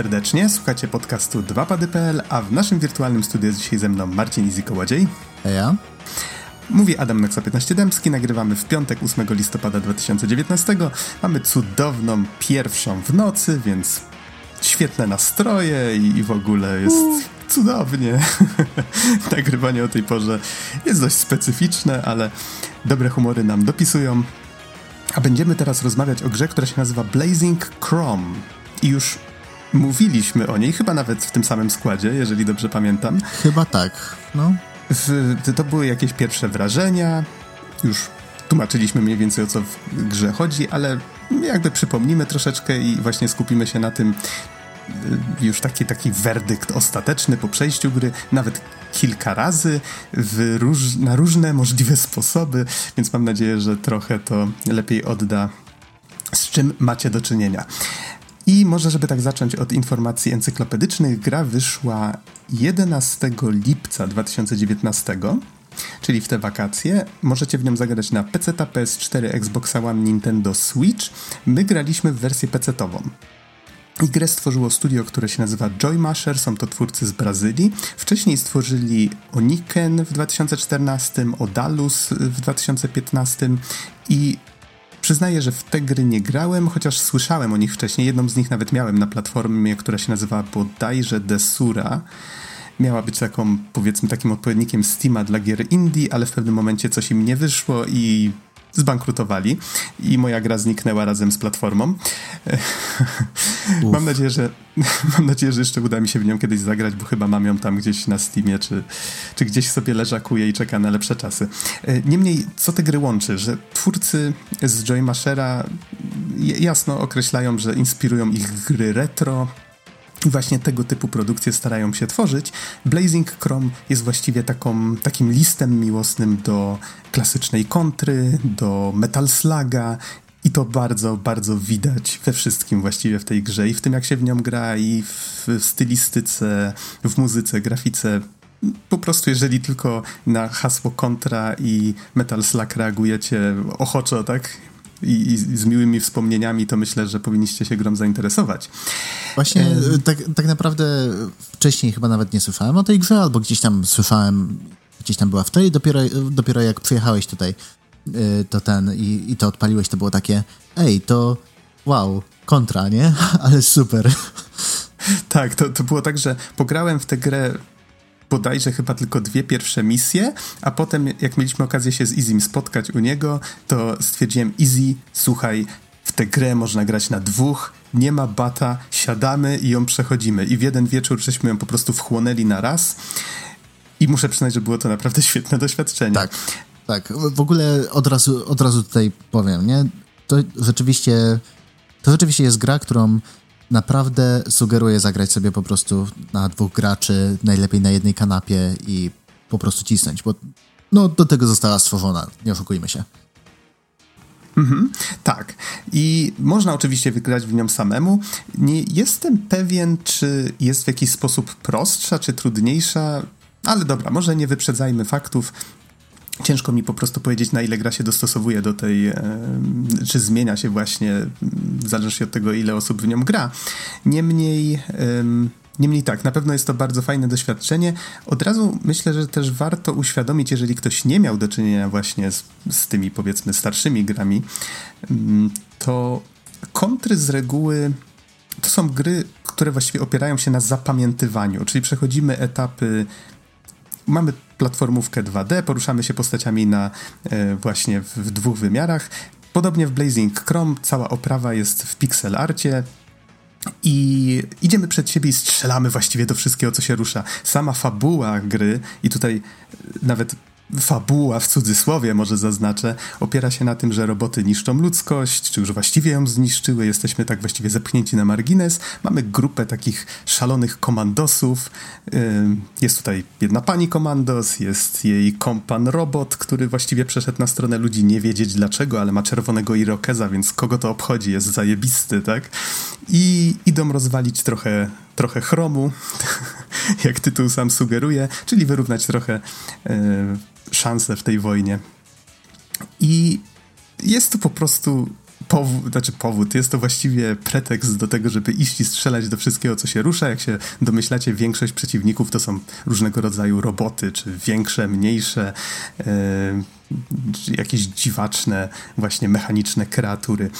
Serdecznie, słuchacie podcastu 2pady.pl, a w naszym wirtualnym studiu jest dzisiaj ze mną Marcin Izikołodziej. Ja. Mówi Adam Noxa 15 Dębski, nagrywamy w piątek 8 listopada 2019. Mamy cudowną pierwszą w nocy, więc świetne nastroje i, i w ogóle jest cudownie. Nagrywanie o tej porze jest dość specyficzne, ale dobre humory nam dopisują. A będziemy teraz rozmawiać o grze, która się nazywa Blazing Chrome. I już mówiliśmy o niej, chyba nawet w tym samym składzie, jeżeli dobrze pamiętam. Chyba tak, no. W, to były jakieś pierwsze wrażenia, już tłumaczyliśmy mniej więcej o co w grze chodzi, ale jakby przypomnimy troszeczkę i właśnie skupimy się na tym, y, już taki, taki werdykt ostateczny po przejściu gry, nawet kilka razy róż, na różne możliwe sposoby, więc mam nadzieję, że trochę to lepiej odda, z czym macie do czynienia. I może, żeby tak zacząć od informacji encyklopedycznych, gra wyszła 11 lipca 2019, czyli w te wakacje. Możecie w nią zagrać na PC, PS4, Xbox One, Nintendo Switch. My graliśmy w wersję PC-tową. I grę stworzyło studio, które się nazywa Joymasher, są to twórcy z Brazylii. Wcześniej stworzyli Oniken w 2014, Odalus w 2015 i Przyznaję, że w te gry nie grałem, chociaż słyszałem o nich wcześniej. Jedną z nich nawet miałem na platformie, która się nazywa bodajże Desura. Miała być taką, powiedzmy, takim odpowiednikiem Steama dla gier indie, ale w pewnym momencie coś im nie wyszło i zbankrutowali i moja gra zniknęła razem z platformą. mam nadzieję, że mam nadzieję, że jeszcze uda mi się w nią kiedyś zagrać, bo chyba mam ją tam gdzieś na Steamie, czy, czy gdzieś sobie leżakuje i czeka na lepsze czasy. E, niemniej, co te gry łączy? Że twórcy z Joy Mashera jasno określają, że inspirują ich gry retro, i właśnie tego typu produkcje starają się tworzyć. Blazing Chrome jest właściwie taką, takim listem miłosnym do klasycznej kontry, do Metal Sluga i to bardzo, bardzo widać we wszystkim właściwie w tej grze i w tym jak się w nią gra i w stylistyce, w muzyce, grafice. Po prostu jeżeli tylko na hasło kontra i Metal Slug reagujecie ochoczo, tak? I, i, z miłymi wspomnieniami, to myślę, że powinniście się grom zainteresować. Właśnie e... tak, tak naprawdę wcześniej chyba nawet nie słyszałem o tej grze, albo gdzieś tam słyszałem, gdzieś tam była w tej, dopiero, dopiero jak przyjechałeś tutaj, e, to ten i, i to odpaliłeś, to było takie, ej, to wow, kontra, nie? Ale super. Tak, to, to było tak, że pograłem w tę grę bodajże chyba tylko dwie pierwsze misje, a potem jak mieliśmy okazję się z Izim spotkać u niego, to stwierdziłem, Easy, słuchaj, w tę grę można grać na dwóch, nie ma bata, siadamy i ją przechodzimy. I w jeden wieczór żeśmy ją po prostu wchłonęli na raz. I muszę przyznać, że było to naprawdę świetne doświadczenie. Tak, tak. W ogóle od razu, od razu tutaj powiem, nie? To rzeczywiście, to rzeczywiście jest gra, którą naprawdę sugeruję zagrać sobie po prostu na dwóch graczy, najlepiej na jednej kanapie i po prostu cisnąć, bo no do tego została stworzona, nie oszukujmy się. Mhm, tak. I można oczywiście wygrać w nią samemu. Nie jestem pewien, czy jest w jakiś sposób prostsza, czy trudniejsza, ale dobra, może nie wyprzedzajmy faktów. Ciężko mi po prostu powiedzieć, na ile gra się dostosowuje do tej, e, czy zmienia się właśnie, zależności od tego, ile osób w nią gra. Niemniej, niemniej tak, na pewno jest to bardzo fajne doświadczenie. Od razu myślę, że też warto uświadomić, jeżeli ktoś nie miał do czynienia właśnie z, z tymi, powiedzmy, starszymi grami, to kontry z reguły to są gry, które właściwie opierają się na zapamiętywaniu, czyli przechodzimy etapy mamy platformówkę 2D, poruszamy się postaciami na e, właśnie w, w dwóch wymiarach. Podobnie w Blazing Chrome cała oprawa jest w pixel arcie, i idziemy przed siebie i strzelamy właściwie do wszystkiego, co się rusza. Sama fabuła gry, i tutaj nawet fabuła w cudzysłowie może zaznaczę, opiera się na tym, że roboty niszczą ludzkość, czy już właściwie ją zniszczyły, jesteśmy tak właściwie zepchnięci na margines. Mamy grupę takich szalonych komandosów. Jest tutaj jedna pani komandos, jest jej kompan robot, który właściwie przeszedł na stronę ludzi nie wiedzieć dlaczego, ale ma czerwonego irokeza, więc kogo to obchodzi, jest zajebisty, tak? I idą rozwalić trochę, trochę chromu, jak tytuł sam sugeruje, czyli wyrównać trochę szanse w tej wojnie. I jest to po prostu powód, znaczy powód, jest to właściwie pretekst do tego, żeby iść i strzelać do wszystkiego, co się rusza. Jak się domyślacie, większość przeciwników to są różnego rodzaju roboty, czy większe, mniejsze, e, jakieś dziwaczne, właśnie mechaniczne kreatury.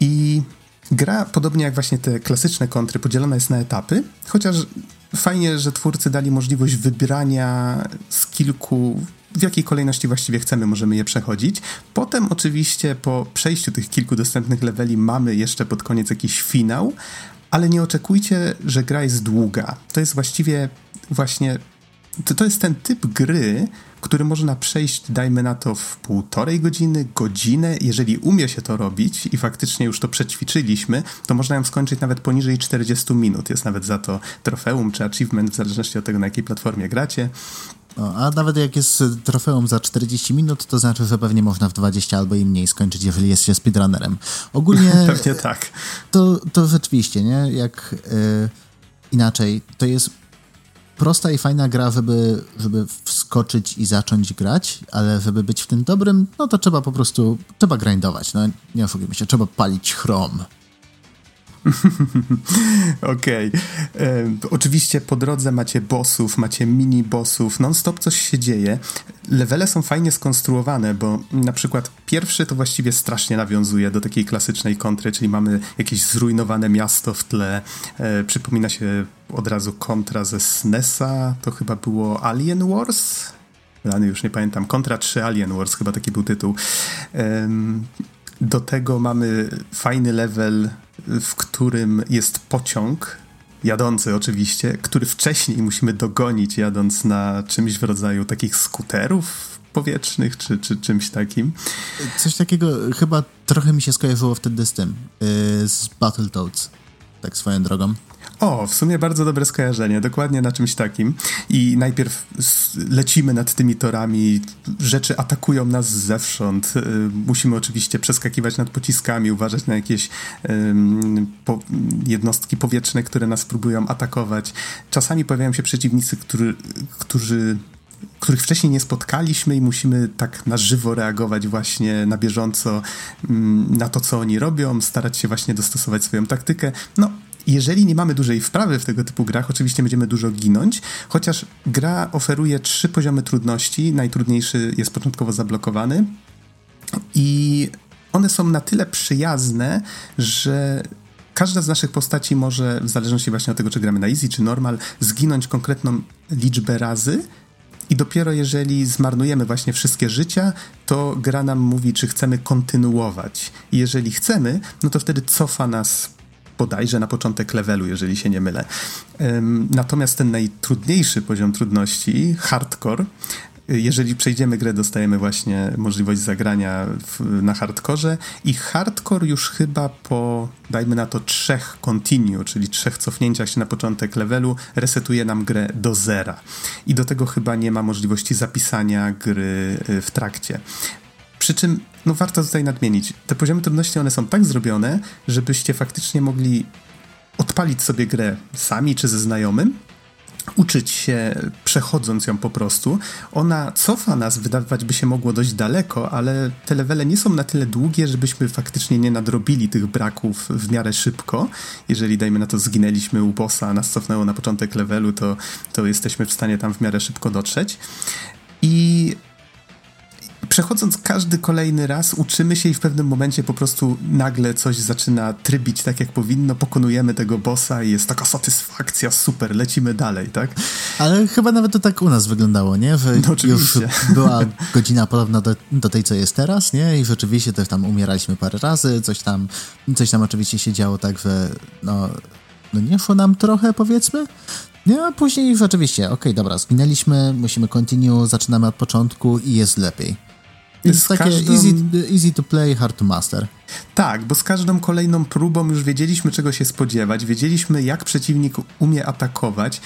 I gra, podobnie jak właśnie te klasyczne kontry, podzielona jest na etapy, chociaż fajnie, że twórcy dali możliwość wybrania z kilku w jakiej kolejności właściwie chcemy, możemy je przechodzić. Potem oczywiście po przejściu tych kilku dostępnych leveli mamy jeszcze pod koniec jakiś finał, ale nie oczekujcie, że gra jest długa. To jest właściwie właśnie to, to jest ten typ gry, który można przejść, dajmy na to, w półtorej godziny, godzinę. Jeżeli umie się to robić i faktycznie już to przećwiczyliśmy, to można ją skończyć nawet poniżej 40 minut. Jest nawet za to trofeum czy achievement, w zależności od tego, na jakiej platformie gracie. No, a nawet jak jest trofeum za 40 minut, to znaczy, że pewnie można w 20 albo i mniej skończyć, jeżeli jest się speedrunnerem. Ogólnie... pewnie tak. To, to rzeczywiście, nie? Jak yy, inaczej, to jest prosta i fajna gra, żeby, żeby wskoczyć i zacząć grać, ale żeby być w tym dobrym, no to trzeba po prostu, trzeba grindować, no nie oszukujmy się, trzeba palić chrom. Okej. Okay. E, oczywiście po drodze macie bossów, macie mini-bossów, non-stop coś się dzieje. Levele są fajnie skonstruowane, bo na przykład pierwszy to właściwie strasznie nawiązuje do takiej klasycznej kontry, czyli mamy jakieś zrujnowane miasto w tle. E, przypomina się od razu kontra ze SNESa, to chyba było Alien Wars? Rany już nie pamiętam. Kontra 3 Alien Wars, chyba taki był tytuł. Do tego mamy fajny level, w którym jest pociąg, jadący oczywiście, który wcześniej musimy dogonić, jadąc na czymś w rodzaju takich skuterów powietrznych, czy, czy czymś takim. Coś takiego chyba trochę mi się skojarzyło wtedy z tym, yy, z Battletoads, tak swoją drogą. O, w sumie bardzo dobre skojarzenie, dokładnie na czymś takim. I najpierw lecimy nad tymi torami, rzeczy atakują nas zewsząd. Y, musimy oczywiście przeskakiwać nad pociskami, uważać na jakieś um, po, jednostki powietrzne, które nas próbują atakować. Czasami pojawiają się przeciwnicy, który, którzy których wcześniej nie spotkaliśmy i musimy tak na żywo reagować właśnie na bieżąco na to, co oni robią, starać się właśnie dostosować swoją taktykę. No, jeżeli nie mamy dużej wprawy w tego typu grach, oczywiście będziemy dużo ginąć, chociaż gra oferuje trzy poziomy trudności. Najtrudniejszy jest początkowo zablokowany i one są na tyle przyjazne, że każda z naszych postaci może, w zależności właśnie od tego, czy gramy na easy czy normal, zginąć konkretną liczbę razy. I dopiero jeżeli zmarnujemy właśnie wszystkie życia, to gra nam mówi, czy chcemy kontynuować. I jeżeli chcemy, no to wtedy cofa nas bodajże na początek levelu, jeżeli się nie mylę. Natomiast ten najtrudniejszy poziom trudności, hardcore, jeżeli przejdziemy grę, dostajemy właśnie możliwość zagrania w, na hardkorze i hardcore już chyba po, dajmy na to, trzech continue, czyli trzech cofnięciach się na początek levelu, resetuje nam grę do zera. I do tego chyba nie ma możliwości zapisania gry y, w trakcie. Przy czym, no warto tutaj nadmienić, te poziomy trudności, one są tak zrobione, żebyście faktycznie mogli odpalić sobie grę sami czy ze znajomym, uczyć się przechodząc ją po prostu. Ona cofa nas, wydawać by się mogło dość daleko, ale te levele nie są na tyle długie, żebyśmy faktycznie nie nadrobili tych braków w miarę szybko. Jeżeli, dajmy na to, zginęliśmy u bossa, nas cofnęło na początek levelu, to, to jesteśmy w stanie tam w miarę szybko dotrzeć. I przechodząc każdy kolejny raz, uczymy się i w pewnym momencie po prostu nagle coś zaczyna trybić tak, jak powinno, pokonujemy tego bossa i jest taka satysfakcja, super, lecimy dalej, tak? Ale chyba nawet to tak u nas wyglądało, nie? Że no, oczywiście. już była godzina podobna do, do, tej, co jest teraz, nie? I rzeczywiście też tam umieraliśmy parę razy, coś tam, coś tam oczywiście się działo tak, że no, no nie szło nam trochę, powiedzmy, no a później rzeczywiście, okej, okay, dobra, zginęliśmy, musimy continue, zaczynamy od początku i jest lepiej. Jest takie easy, easy to play, hard to master. Tak, bo z każdą kolejną próbą już wiedzieliśmy, czego się spodziewać, wiedzieliśmy, jak przeciwnik umie atakować.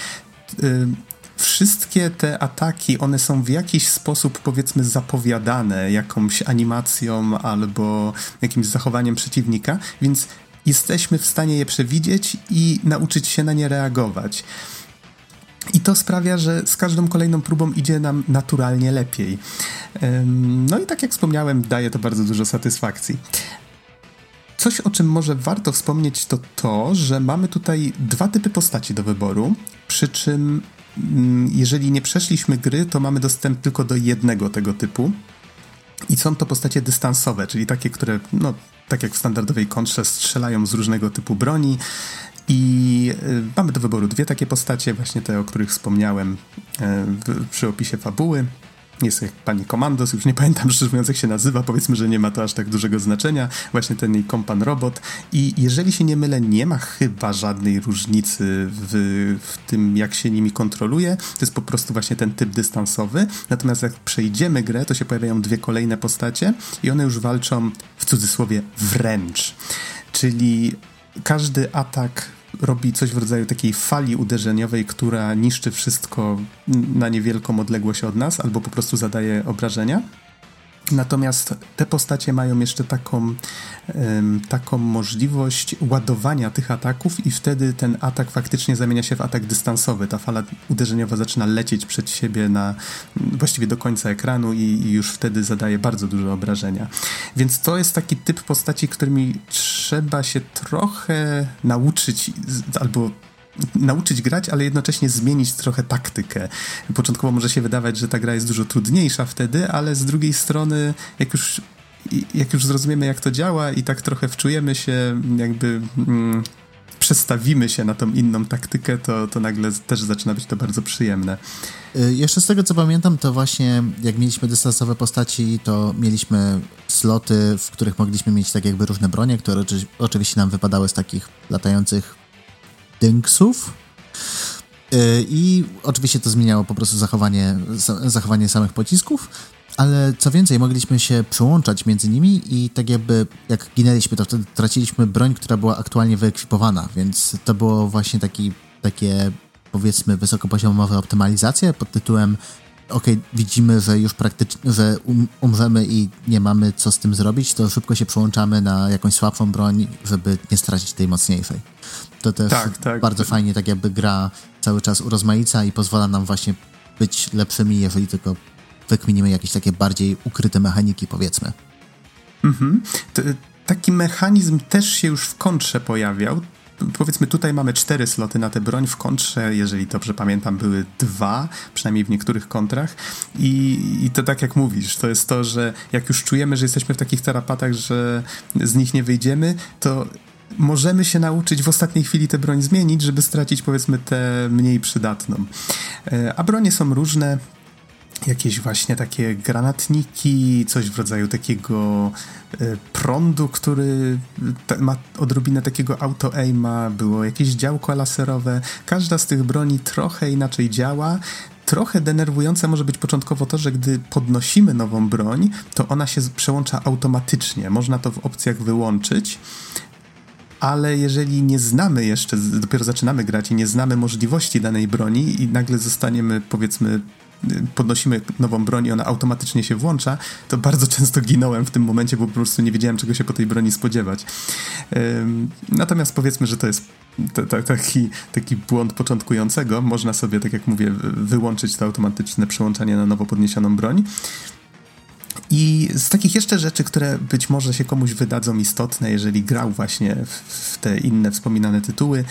Wszystkie te ataki, one są w jakiś sposób, powiedzmy, zapowiadane jakąś animacją albo jakimś zachowaniem przeciwnika, więc jesteśmy w stanie je przewidzieć i nauczyć się na nie reagować. I to sprawia, że z każdą kolejną próbą idzie nam naturalnie lepiej. No i tak jak wspomniałem, daje to bardzo dużo satysfakcji. coś, o czym może warto wspomnieć, to to, że mamy tutaj dwa typy postaci do wyboru, przy czym mm, jeżeli nie przeszliśmy gry, to mamy dostęp tylko do jednego tego typu. I są to postacie dystansowe, czyli takie, które, no, tak jak w standardowej kontrze, strzelają z różnego typu broni. I y, mamy do wyboru dwie takie postacie, właśnie te, o których wspomniałem y, w, przy opisie fabuły. Jest jak pani Komandos, już nie pamiętam szczerze mówiąc jak się nazywa, powiedzmy, że nie ma to aż tak dużego znaczenia, właśnie ten jej kompan robot. I jeżeli się nie mylę, nie ma chyba żadnej różnicy w, w tym, jak się nimi kontroluje, to jest po prostu właśnie ten typ dystansowy, natomiast jak przejdziemy grę, to się pojawiają dwie kolejne postacie i one już walczą w cudzysłowie wręcz, czyli każdy atak robi coś w rodzaju takiej fali uderzeniowej, która niszczy wszystko na niewielką odległość od nas, albo po prostu zadaje obrażenia. Natomiast te postacie mają jeszcze taką, taką możliwość ładowania tych ataków, i wtedy ten atak faktycznie zamienia się w atak dystansowy. Ta fala uderzeniowa zaczyna lecieć przed siebie na właściwie do końca ekranu, i, i już wtedy zadaje bardzo duże obrażenia. Więc to jest taki typ postaci, którymi trzeba się trochę nauczyć, albo nauczyć grać, ale jednocześnie zmienić trochę taktykę. Początkowo może się wydawać, że ta gra jest dużo trudniejsza wtedy, ale z drugiej strony, jak już, jak już zrozumiemy, jak to działa i tak trochę wczujemy się, jakby. Mm, przestawimy się na tą inną taktykę, to, to nagle też zaczyna być to bardzo przyjemne. Y, jeszcze z tego co pamiętam, to właśnie jak mieliśmy dystansowe postaci, to mieliśmy sloty, w których mogliśmy mieć tak jakby różne bronie, które oczywiście nam wypadały z takich latających dynksów. Y, I oczywiście to zmieniało po prostu zachowanie, zachowanie samych pocisków, ale co więcej, mogliśmy się przełączać między nimi i tak jakby jak ginęliśmy, to wtedy traciliśmy broń, która była aktualnie wyekwipowana, więc to było właśnie taki, takie powiedzmy wysokopoziomowe optymalizacje pod tytułem ok, widzimy, że już praktycznie, że um, umrzemy i nie mamy co z tym zrobić, to szybko się przełączamy na jakąś słabszą broń, żeby nie stracić tej mocniejszej. To też tak, tak. bardzo fajnie tak jakby gra cały czas urozmaica i pozwala nam właśnie być lepszymi, jeżeli tylko wykminimy jakieś takie bardziej ukryte mechaniki, powiedzmy. Mhm. taki mechanizm też się już w kontrze pojawiał powiedzmy tutaj mamy cztery sloty na tę broń, w kontrze, jeżeli dobrze pamiętam, były dwa, przynajmniej w niektórych kontrach i, i to tak jak mówisz, to jest to, że jak już czujemy, że jesteśmy w takich tarapatach, że z nich nie wyjdziemy, to możemy się nauczyć w ostatniej chwili tę broń zmienić, żeby stracić powiedzmy tę mniej przydatną. E, a bronie są różne, jakieś właśnie takie granatniki, coś w rodzaju takiego e, prądu, który ma odrobinę takiego auto-aima, było jakieś działko laserowe. Każda z tych broni trochę inaczej działa. Trochę denerwujące może być początkowo to, że gdy podnosimy nową broń, to ona się przełącza automatycznie. Można to w opcjach wyłączyć, ale jeżeli nie znamy jeszcze, dopiero zaczynamy grać i nie znamy możliwości danej broni i nagle zostaniemy powiedzmy podnosimy nową broń i ona automatycznie się włącza, to bardzo często ginąłem w tym momencie, bo po prostu nie wiedziałem, czego się po tej broni spodziewać. Natomiast powiedzmy, że to jest taki, taki błąd początkującego. Można sobie, tak jak mówię, wyłączyć to automatyczne przełączanie na nowo podniesioną broń. I z takich jeszcze rzeczy, które być może się komuś wydadzą istotne, jeżeli grał właśnie w te inne wspominane tytuły,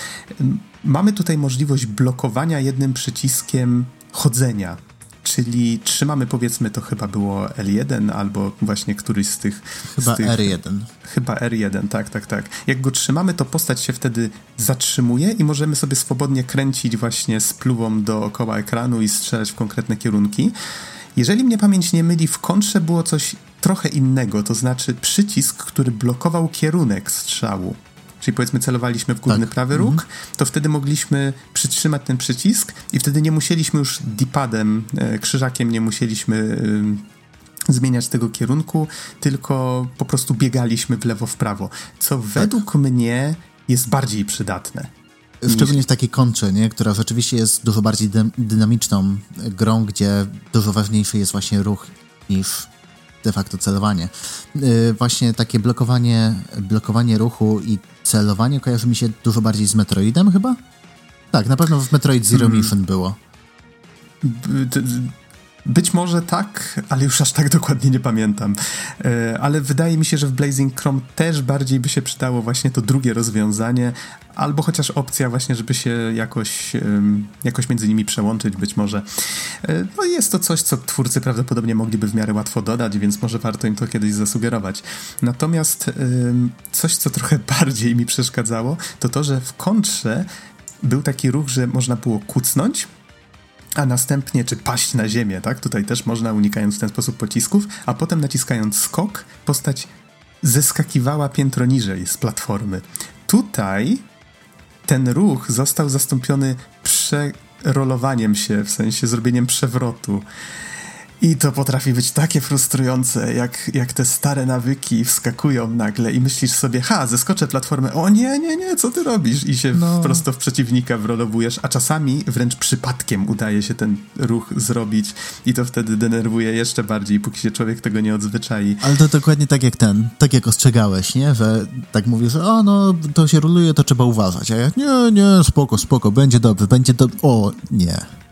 mamy tutaj możliwość blokowania jednym przyciskiem chodzenia czyli trzymamy powiedzmy to chyba było L1 albo właśnie któryś z tych... Chyba z tych, R1. Chyba R1, tak, tak, tak. Jak go trzymamy, to postać się wtedy zatrzymuje i możemy sobie swobodnie kręcić właśnie spluwą dookoła ekranu i strzelać w konkretne kierunki. Jeżeli mnie pamięć nie myli, w kontrze było coś trochę innego, to znaczy przycisk, który blokował kierunek strzału czyli powiedzmy celowaliśmy w górny tak. prawy róg, mhm. to wtedy mogliśmy przytrzymać ten przycisk i wtedy nie musieliśmy już dipadem, e, krzyżakiem nie musieliśmy zmieniać tego kierunku, tylko po prostu biegaliśmy w lewo, w prawo, co tak. według mnie jest bardziej przydatne. Szczególnie w takiej kontrze, nie? która rzeczywiście jest dużo bardziej dy dynamiczną grą, gdzie dużo ważniejszy jest właśnie ruch niż de facto celowanie. Yy, właśnie takie blokowanie, blokowanie ruchu i celowanie kojarzy mi się dużo bardziej z Metroidem chyba? Tak, na pewno w Metroid Zero hmm. Mission było. Być może tak, ale już aż tak dokładnie nie pamiętam. E, ale wydaje mi się, że w Blazing Chrome też bardziej by się przydało właśnie to drugie rozwiązanie, albo chociaż opcja właśnie, żeby się jakoś, jakoś między nimi przełączyć być może. E, no jest to coś, co twórcy prawdopodobnie mogliby w miarę łatwo dodać, więc może warto im to kiedyś zasugerować. Natomiast coś, co trochę bardziej mi przeszkadzało, to to, że w kontrze był taki ruch, że można było kucnąć, a następnie czy paść na ziemię, tak? Tutaj też można, unikając w ten sposób pocisków, a potem naciskając skok, postać zeskakiwała piętro niżej z platformy. Tutaj ten ruch został zastąpiony przerolowaniem się, w sensie zrobieniem przewrotu. I to potrafi być takie frustrujące, jak, jak te stare nawyki wskakują nagle i myślisz sobie, ha, zeskoczę platformę, o nie, nie, nie, co ty robisz? I się no. prosto w przeciwnika wrolowujesz, a czasami wręcz przypadkiem udaje się ten ruch zrobić i to wtedy denerwuje jeszcze bardziej, póki się człowiek tego nie odzwyczai. Ale to dokładnie tak jak ten, tak jak ostrzegałeś, nie? Że tak mówisz, o no, to się roluje, to trzeba uważać, a ja, nie, nie, spoko, spoko, będzie dobrze, będzie dobrze, o, nie.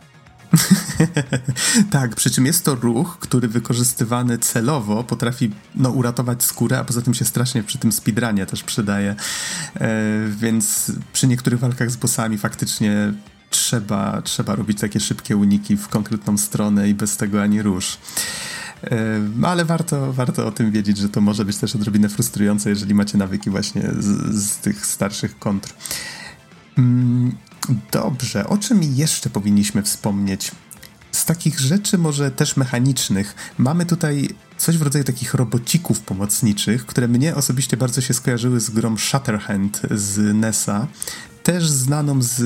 tak, przy czym jest to ruch, który wykorzystywany celowo potrafi no, uratować skórę, a poza tym się strasznie przy tym speedrunie też przydaje. E, więc przy niektórych walkach z bossami faktycznie trzeba, trzeba robić takie szybkie uniki w konkretną stronę i bez tego ani rusz. E, ale warto, warto o tym wiedzieć, że to może być też odrobinę frustrujące, jeżeli macie nawyki właśnie z, z tych starszych kontr. Mm, Dobrze, o czym jeszcze powinniśmy wspomnieć? Z takich rzeczy może też mechanicznych, mamy tutaj coś w rodzaju takich robocików pomocniczych, które mnie osobiście bardzo się skojarzyły z grą Shatterhand z NESa, też znaną z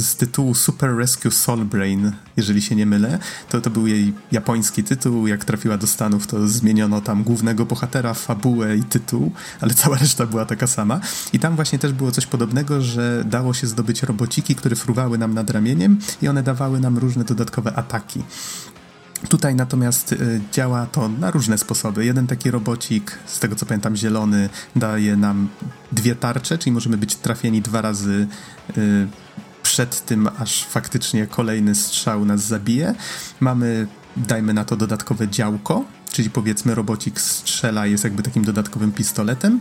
z tytułu Super Rescue Soul Brain, jeżeli się nie mylę. To, to był jej japoński tytuł. Jak trafiła do Stanów, to zmieniono tam głównego bohatera, fabułę i tytuł, ale cała reszta była taka sama. I tam właśnie też było coś podobnego, że dało się zdobyć robociki, które fruwały nam nad ramieniem i one dawały nam różne dodatkowe ataki. Tutaj natomiast y, działa to na różne sposoby. Jeden taki robocik, z tego co pamiętam, zielony, daje nam dwie tarcze, czyli możemy być trafieni dwa razy y, przed tym, aż faktycznie kolejny strzał nas zabije. Mamy, dajmy na to, dodatkowe działko, czyli powiedzmy robocik strzela, jest jakby takim dodatkowym pistoletem.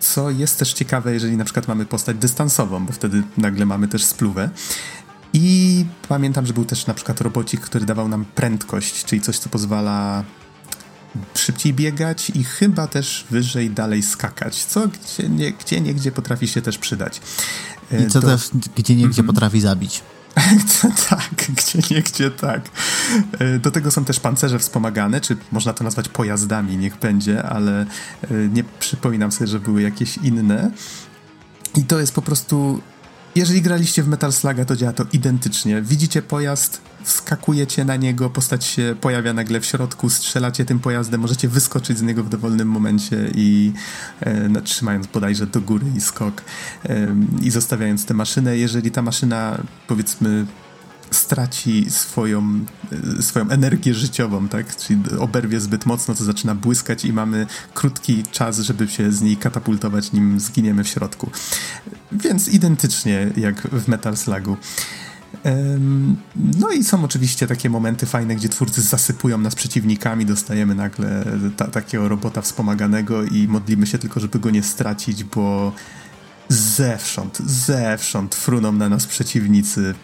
Co jest też ciekawe, jeżeli na przykład mamy postać dystansową, bo wtedy nagle mamy też spluwę. I pamiętam, że był też na przykład robocik, który dawał nam prędkość, czyli coś, co pozwala szybciej biegać i chyba też wyżej dalej skakać, co gdzie, nie, gdzie potrafi się też przydać. I co to... też gdzie niegdzie mm -hmm. potrafi zabić. tak, gdzie niegdzie tak. E, do tego są też pancerze wspomagane, czy można to nazwać pojazdami, niech będzie, ale e, nie przypominam sobie, że były jakieś inne. I to jest po prostu jeżeli graliście w Metal Sluga, to działa to identycznie. Widzicie pojazd, wskakujecie na niego, postać się pojawia nagle w środku, strzelacie tym pojazdem, możecie wyskoczyć z niego w dowolnym momencie i e, no, trzymając bodajże do góry i skok e, i zostawiając tę maszynę. Jeżeli ta maszyna, powiedzmy, straci swoją, e, swoją energię życiową, tak? Czyli oberwie zbyt mocno, to zaczyna błyskać i mamy krótki czas, żeby się z niej katapultować, nim zginiemy w środku. Więc identycznie jak w Metal Slugu. No i są oczywiście takie momenty fajne, gdzie twórcy zasypują nas przeciwnikami, dostajemy nagle ta, takiego robota wspomaganego i modlimy się tylko, żeby go nie stracić, bo zewsząd, zewsząd fruną na nas przeciwnicy.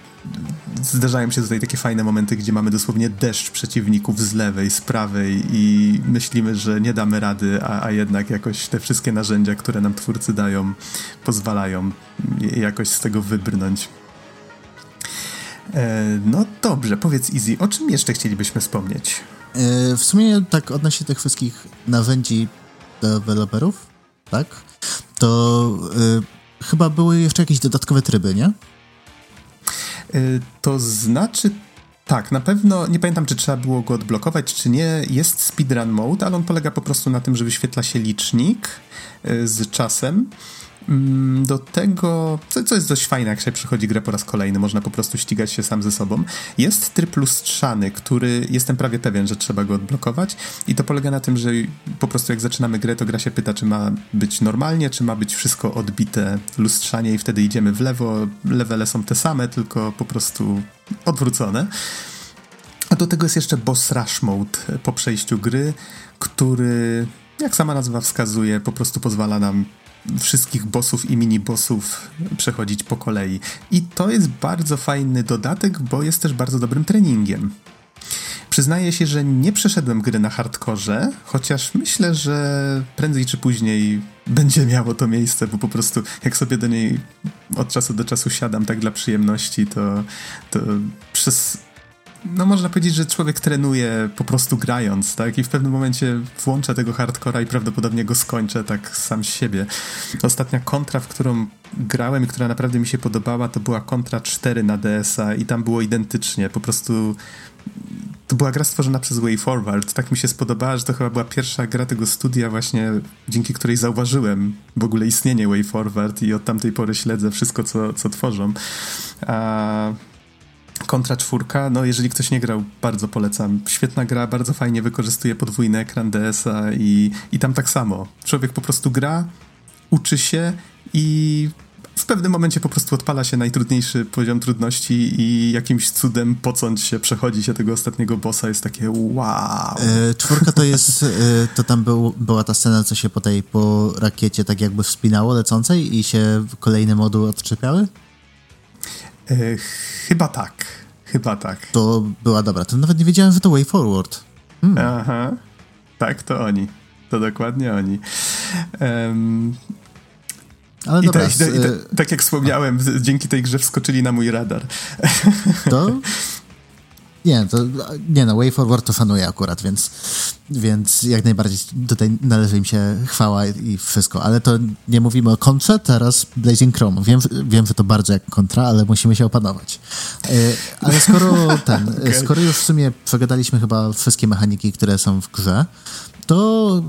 Zdarzają się tutaj takie fajne momenty, gdzie mamy dosłownie deszcz przeciwników z lewej, z prawej i myślimy, że nie damy rady, a, a jednak jakoś te wszystkie narzędzia, które nam twórcy dają, pozwalają jakoś z tego wybrnąć. E, no dobrze, powiedz Easy, o czym jeszcze chcielibyśmy wspomnieć? E, w sumie tak odnośnie tych wszystkich narzędzi deweloperów, tak? To y, chyba były jeszcze jakieś dodatkowe tryby, nie? Y, to znaczy tak, na pewno nie pamiętam, czy trzeba było go odblokować, czy nie. Jest speedrun mode, ale on polega po prostu na tym, że wyświetla się licznik y, z czasem do tego, co, co jest dość fajne, jak się przychodzi grę po raz kolejny, można po prostu ścigać się sam ze sobą. Jest tryb lustrzany, który jestem prawie pewien, że trzeba go odblokować i to polega na tym, że po prostu jak zaczynamy grę, to gra się pyta, czy ma być normalnie, czy ma być wszystko odbite lustrzanie i wtedy idziemy w lewo. Levele są te same, tylko po prostu odwrócone. do tego jest jeszcze boss rush mode po przejściu gry, który, jak sama nazwa wskazuje, po prostu pozwala nam wszystkich bossów i mini-bossów przechodzić po kolei. I to jest bardzo fajny dodatek, bo jest też bardzo dobrym treningiem. Przyznaję się, że nie przeszedłem gry na hardkorze, chociaż myślę, że prędzej czy później będzie miało to miejsce, bo po prostu jak sobie do niej od czasu do czasu siadam tak dla przyjemności, to, to przez no można powiedzieć, że człowiek trenuje po prostu grając, tak? I w pewnym momencie włącza tego hardcora i prawdopodobnie go skończę tak sam siebie. Ostatnia kontra, w którą grałem i która naprawdę mi się podobała, to była kontra 4 na DS-a i tam było identycznie. Po prostu to była gra stworzona przez Way Forward. Tak mi się spodobała, że to chyba była pierwsza gra tego studia właśnie, dzięki której zauważyłem w ogóle istnienie Way Forward i od tamtej pory śledzę wszystko, co, co tworzą. A Kontra czwórka, no jeżeli ktoś nie grał, bardzo polecam. Świetna gra, bardzo fajnie wykorzystuje podwójny ekran DS-a i, i tam tak samo. Człowiek po prostu gra, uczy się i w pewnym momencie po prostu odpala się najtrudniejszy poziom trudności i jakimś cudem pocąć się, przechodzi się tego ostatniego bossa, jest takie wow. E, czwórka to jest, e, to tam był, była ta scena, co się po tej, po rakiecie tak jakby wspinało lecącej i się kolejne moduły odczepiały? E, chyba tak. Chyba tak. To była dobra. To nawet nie wiedziałem, że to Way Forward. Hmm. Aha. Tak, to oni. To dokładnie oni. Um, ale I, dobra, ta, i, ta, tak jak wspomniałem, dzięki tej grze wskoczyli na mój radar. To nie, to, nie no, Way Forward to szanuję akurat, więc, więc jak najbardziej tutaj należy im się chwała i wszystko, ale to nie mówimy o kontrze, teraz Blazing Chrome. Wiem, wiem, że to bardzo jak kontra, ale musimy się opanować. E, ale skoro ten, okay. skoro już w sumie przegadaliśmy chyba wszystkie mechaniki, które są w grze, to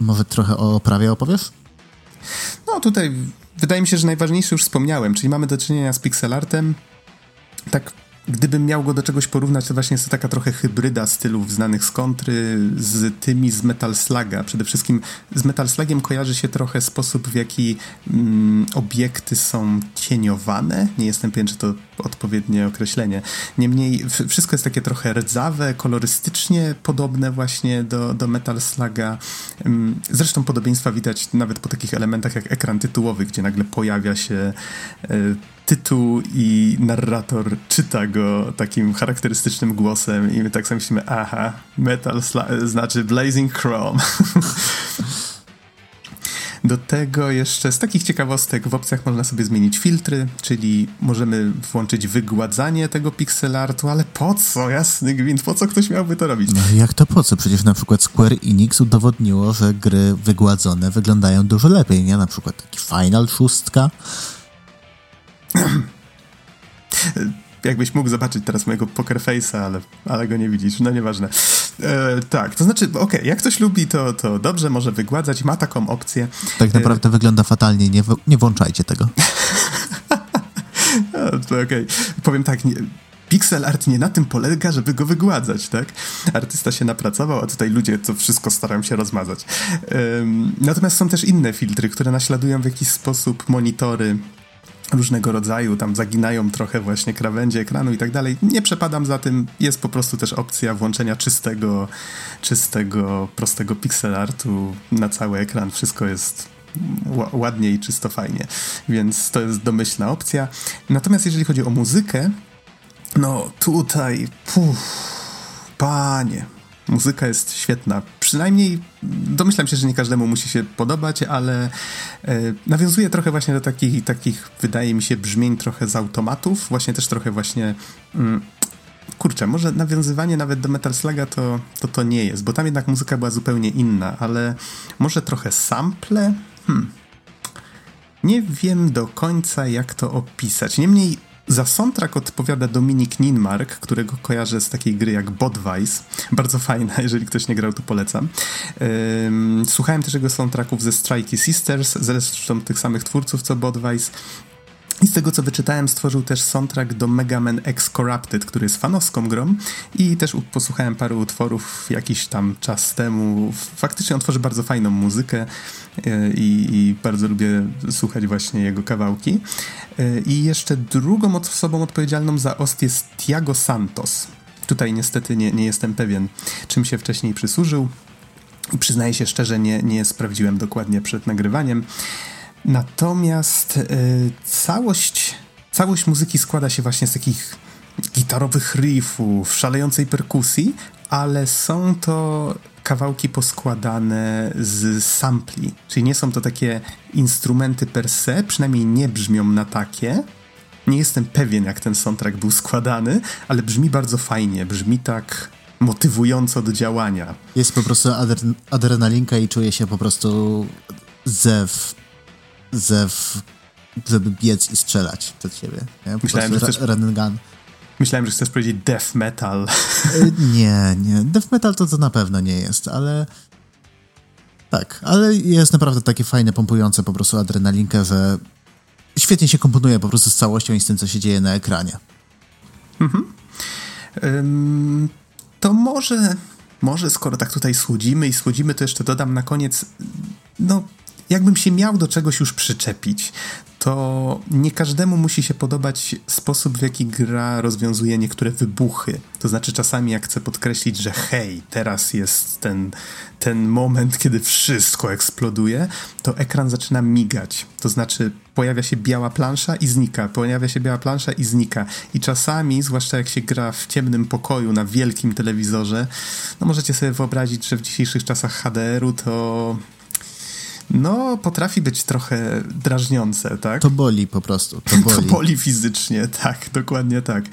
może trochę o oprawie opowiesz? No tutaj wydaje mi się, że najważniejsze już wspomniałem, czyli mamy do czynienia z pixelartem, tak gdybym miał go do czegoś porównać, to właśnie jest to taka trochę hybryda stylów znanych z kontry z tymi z Metal Sluga. Przede wszystkim z Metal Slugiem kojarzy się trochę sposób, w jaki mm, obiekty są cieniowane. Nie jestem pewien, czy to odpowiednie określenie. Niemniej wszystko jest takie trochę rdzawe, kolorystycznie podobne właśnie do, do Metal Sluga. Mm, zresztą podobieństwa widać nawet po takich elementach jak ekran tytułowy, gdzie nagle pojawia się y, tytuł i narrator czyta go takim charakterystycznym głosem i my tak sobie myślimy, aha, Metal znaczy Blazing Chrome. Do tego jeszcze z takich ciekawostek w opcjach można sobie zmienić filtry, czyli możemy włączyć wygładzanie tego pixelartu, ale po co, jasny gwint, po co ktoś miałby to robić? No jak to po co? Przecież na przykład Square Enix udowodniło, że gry wygładzone wyglądają dużo lepiej, nie? Na przykład taki Final 6 Jakbyś mógł zobaczyć teraz mojego poker face'a, ale, ale go nie widzisz, no nieważne. E, tak, to znaczy, okej, okay, jak ktoś lubi, to, to dobrze, może wygładzać, ma taką opcję. Tak naprawdę e... wygląda fatalnie, nie, nie włączajcie tego. no, okej, okay. powiem tak, nie, pixel art nie na tym polega, żeby go wygładzać, tak? Artysta się napracował, a tutaj ludzie to wszystko starają się rozmazać. Um, natomiast są też inne filtry, które naśladują w jakiś sposób monitory różnego rodzaju, tam zaginają trochę właśnie krawędzie ekranu i tak dalej. Nie przepadam za tym, jest po prostu też opcja włączenia czystego, czystego, prostego pixel artu na cały ekran. Wszystko jest ładnie i czysto fajnie, więc to jest domyślna opcja. Natomiast jeżeli chodzi o muzykę, no tutaj, puf, panie, Muzyka jest świetna. Przynajmniej domyślam się, że nie każdemu musi się podobać, ale e, nawiązuje trochę właśnie do takich, takich, wydaje mi się, brzmień trochę z automatów. Właśnie też trochę właśnie. Mm, kurczę, może nawiązywanie nawet do Metal Sluga to, to to nie jest, bo tam jednak muzyka była zupełnie inna, ale może trochę sample? Hmm. Nie wiem do końca, jak to opisać. Niemniej za soundtrack odpowiada Dominik Ninmark, którego kojarzę z takiej gry jak Bodwise. Bardzo fajna, jeżeli ktoś nie grał, to polecam. Słuchałem też jego soundtracków ze Strikey Sisters, zresztą tych samych twórców co Bodwise. I z tego co wyczytałem, stworzył też soundtrack do Mega Man X Corrupted, który jest fanowską grą i też posłuchałem paru utworów jakiś tam czas temu. Faktycznie on tworzy bardzo fajną muzykę e, i, i bardzo lubię słuchać właśnie jego kawałki. E, I jeszcze drugą osobą odpowiedzialną za Ost jest Tiago Santos Tutaj niestety nie, nie jestem pewien, czym się wcześniej przysłużył. Przyznaję się szczerze, nie, nie sprawdziłem dokładnie przed nagrywaniem. Natomiast y, całość, całość muzyki składa się właśnie z takich gitarowych riffów, szalejącej perkusji, ale są to kawałki poskładane z sampli, czyli nie są to takie instrumenty per se, przynajmniej nie brzmią na takie. Nie jestem pewien, jak ten soundtrack był składany, ale brzmi bardzo fajnie, brzmi tak motywująco do działania. Jest po prostu adre adrenalinka i czuje się po prostu zew, zew, żeby biec i strzelać przed siebie. Nie? Myślałem, że chcesz... Run gun. Myślałem, że chcesz powiedzieć death metal. Y, nie, nie. Death metal to, to na pewno nie jest, ale... Tak, ale jest naprawdę takie fajne, pompujące po prostu adrenalinkę, że świetnie się komponuje po prostu z całością i z tym, co się dzieje na ekranie. Mhm. Um, to może, może skoro tak tutaj słodzimy i słodzimy, to jeszcze dodam na koniec, no jakbym się miał do czegoś już przyczepić, to nie każdemu musi się podobać sposób, w jaki gra rozwiązuje niektóre wybuchy. To znaczy, czasami jak chcę podkreślić, że hej, teraz jest ten, ten moment, kiedy wszystko eksploduje, to ekran zaczyna migać. To znaczy, pojawia się biała plansza i znika, pojawia się biała plansza i znika. I czasami, zwłaszcza jak się gra w ciemnym pokoju na wielkim telewizorze, no możecie sobie wyobrazić, że w dzisiejszych czasach HDR-u to no, potrafi być trochę drażniące, tak? To boli po prostu. To boli, to boli fizycznie, tak, dokładnie tak. E,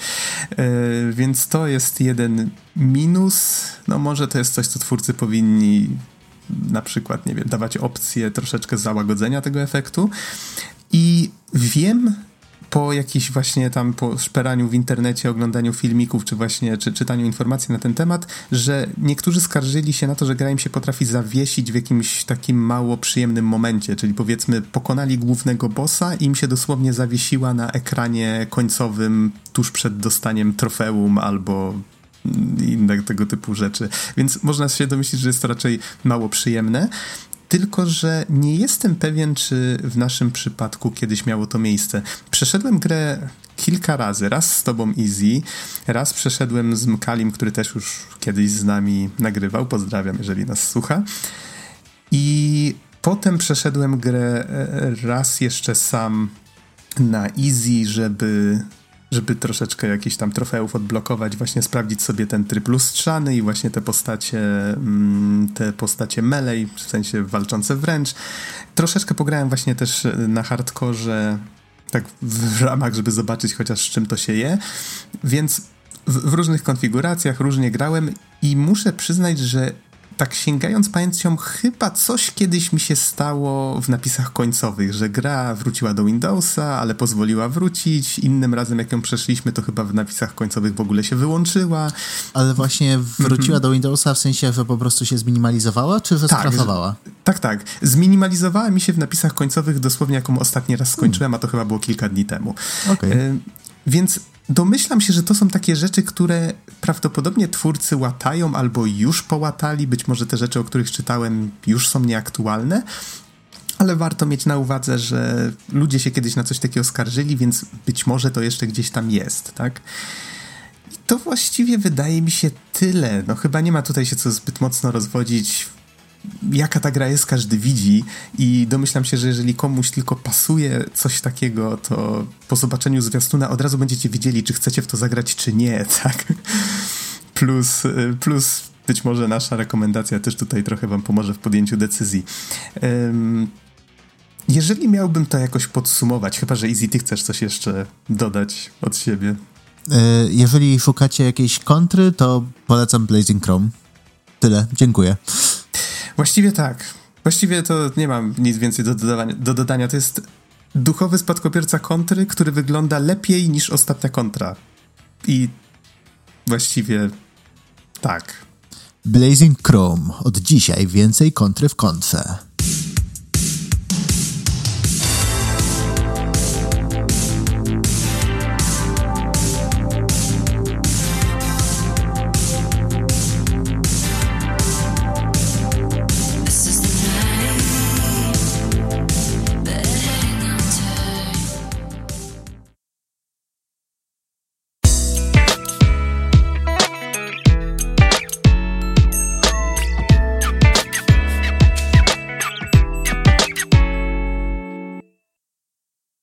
więc to jest jeden minus. No, może to jest coś, co twórcy powinni na przykład, nie wiem, dawać opcję troszeczkę załagodzenia tego efektu. I wiem, po jakiś właśnie tam po szperaniu w internecie, oglądaniu filmików, czy właśnie czy czytaniu informacji na ten temat, że niektórzy skarżyli się na to, że gra im się potrafi zawiesić w jakimś takim mało przyjemnym momencie, czyli powiedzmy pokonali głównego bossa i im się dosłownie zawiesiła na ekranie końcowym tuż przed dostaniem trofeum albo inne tego typu rzeczy. Więc można się domyślić, że jest to raczej mało przyjemne. Tylko, że nie jestem pewien, czy w naszym przypadku kiedyś miało to miejsce. Przeszedłem grę kilka razy. Raz z tobą Easy, raz przeszedłem z Mkalim, który też już kiedyś z nami nagrywał. Pozdrawiam, jeżeli nas słucha. I potem przeszedłem grę e, raz jeszcze sam na Easy, żeby żeby troszeczkę jakichś tam trofeów odblokować, właśnie sprawdzić sobie ten tryb lustrzany i właśnie te postacie, mm, te postacie melee, w sensie walczące wręcz. Troszeczkę pograłem właśnie też na hardkorze, tak w ramach, żeby zobaczyć chociaż z czym to się je, więc w, w różnych konfiguracjach różnie grałem i muszę przyznać, że tak sięgając pamięcią, chyba coś kiedyś mi się stało w napisach końcowych, że gra wróciła do Windowsa, ale pozwoliła wrócić. Innym razem, jak ją przeszliśmy, to chyba w napisach końcowych w ogóle się wyłączyła. Ale właśnie wróciła do Windowsa w sensie, że po prostu się zminimalizowała, czy że tak, skrafowała? Tak, tak. Zminimalizowała mi się w napisach końcowych dosłownie, jaką ostatni raz skończyłem, a to chyba było kilka dni temu. Okay. Y więc domyślam się, że to są takie rzeczy, które prawdopodobnie twórcy łatają albo już połatali. Być może te rzeczy, o których czytałem, już są nieaktualne. Ale warto mieć na uwadze, że ludzie się kiedyś na coś takiego skarżyli, więc być może to jeszcze gdzieś tam jest, tak? I to właściwie wydaje mi się tyle. No chyba nie ma tutaj się co zbyt mocno rozwodzić jaka ta gra jest, każdy widzi i domyślam się, że jeżeli komuś tylko pasuje coś takiego, to po zobaczeniu zwiastuna od razu będziecie wiedzieli, czy chcecie w to zagrać, czy nie, tak? Plus, plus być może nasza rekomendacja też tutaj trochę wam pomoże w podjęciu decyzji. Um, jeżeli miałbym to jakoś podsumować, chyba że Easy, ty chcesz coś jeszcze dodać od siebie. E, jeżeli szukacie jakiejś kontry, to polecam Blazing Chrome. Tyle, dziękuję. Właściwie tak. Właściwie to nie mam nic więcej do, do dodania. To jest duchowy spadkobierca kontry, który wygląda lepiej niż ostatnia kontra. I właściwie tak. Blazing Chrome. Od dzisiaj więcej kontry w kontrze.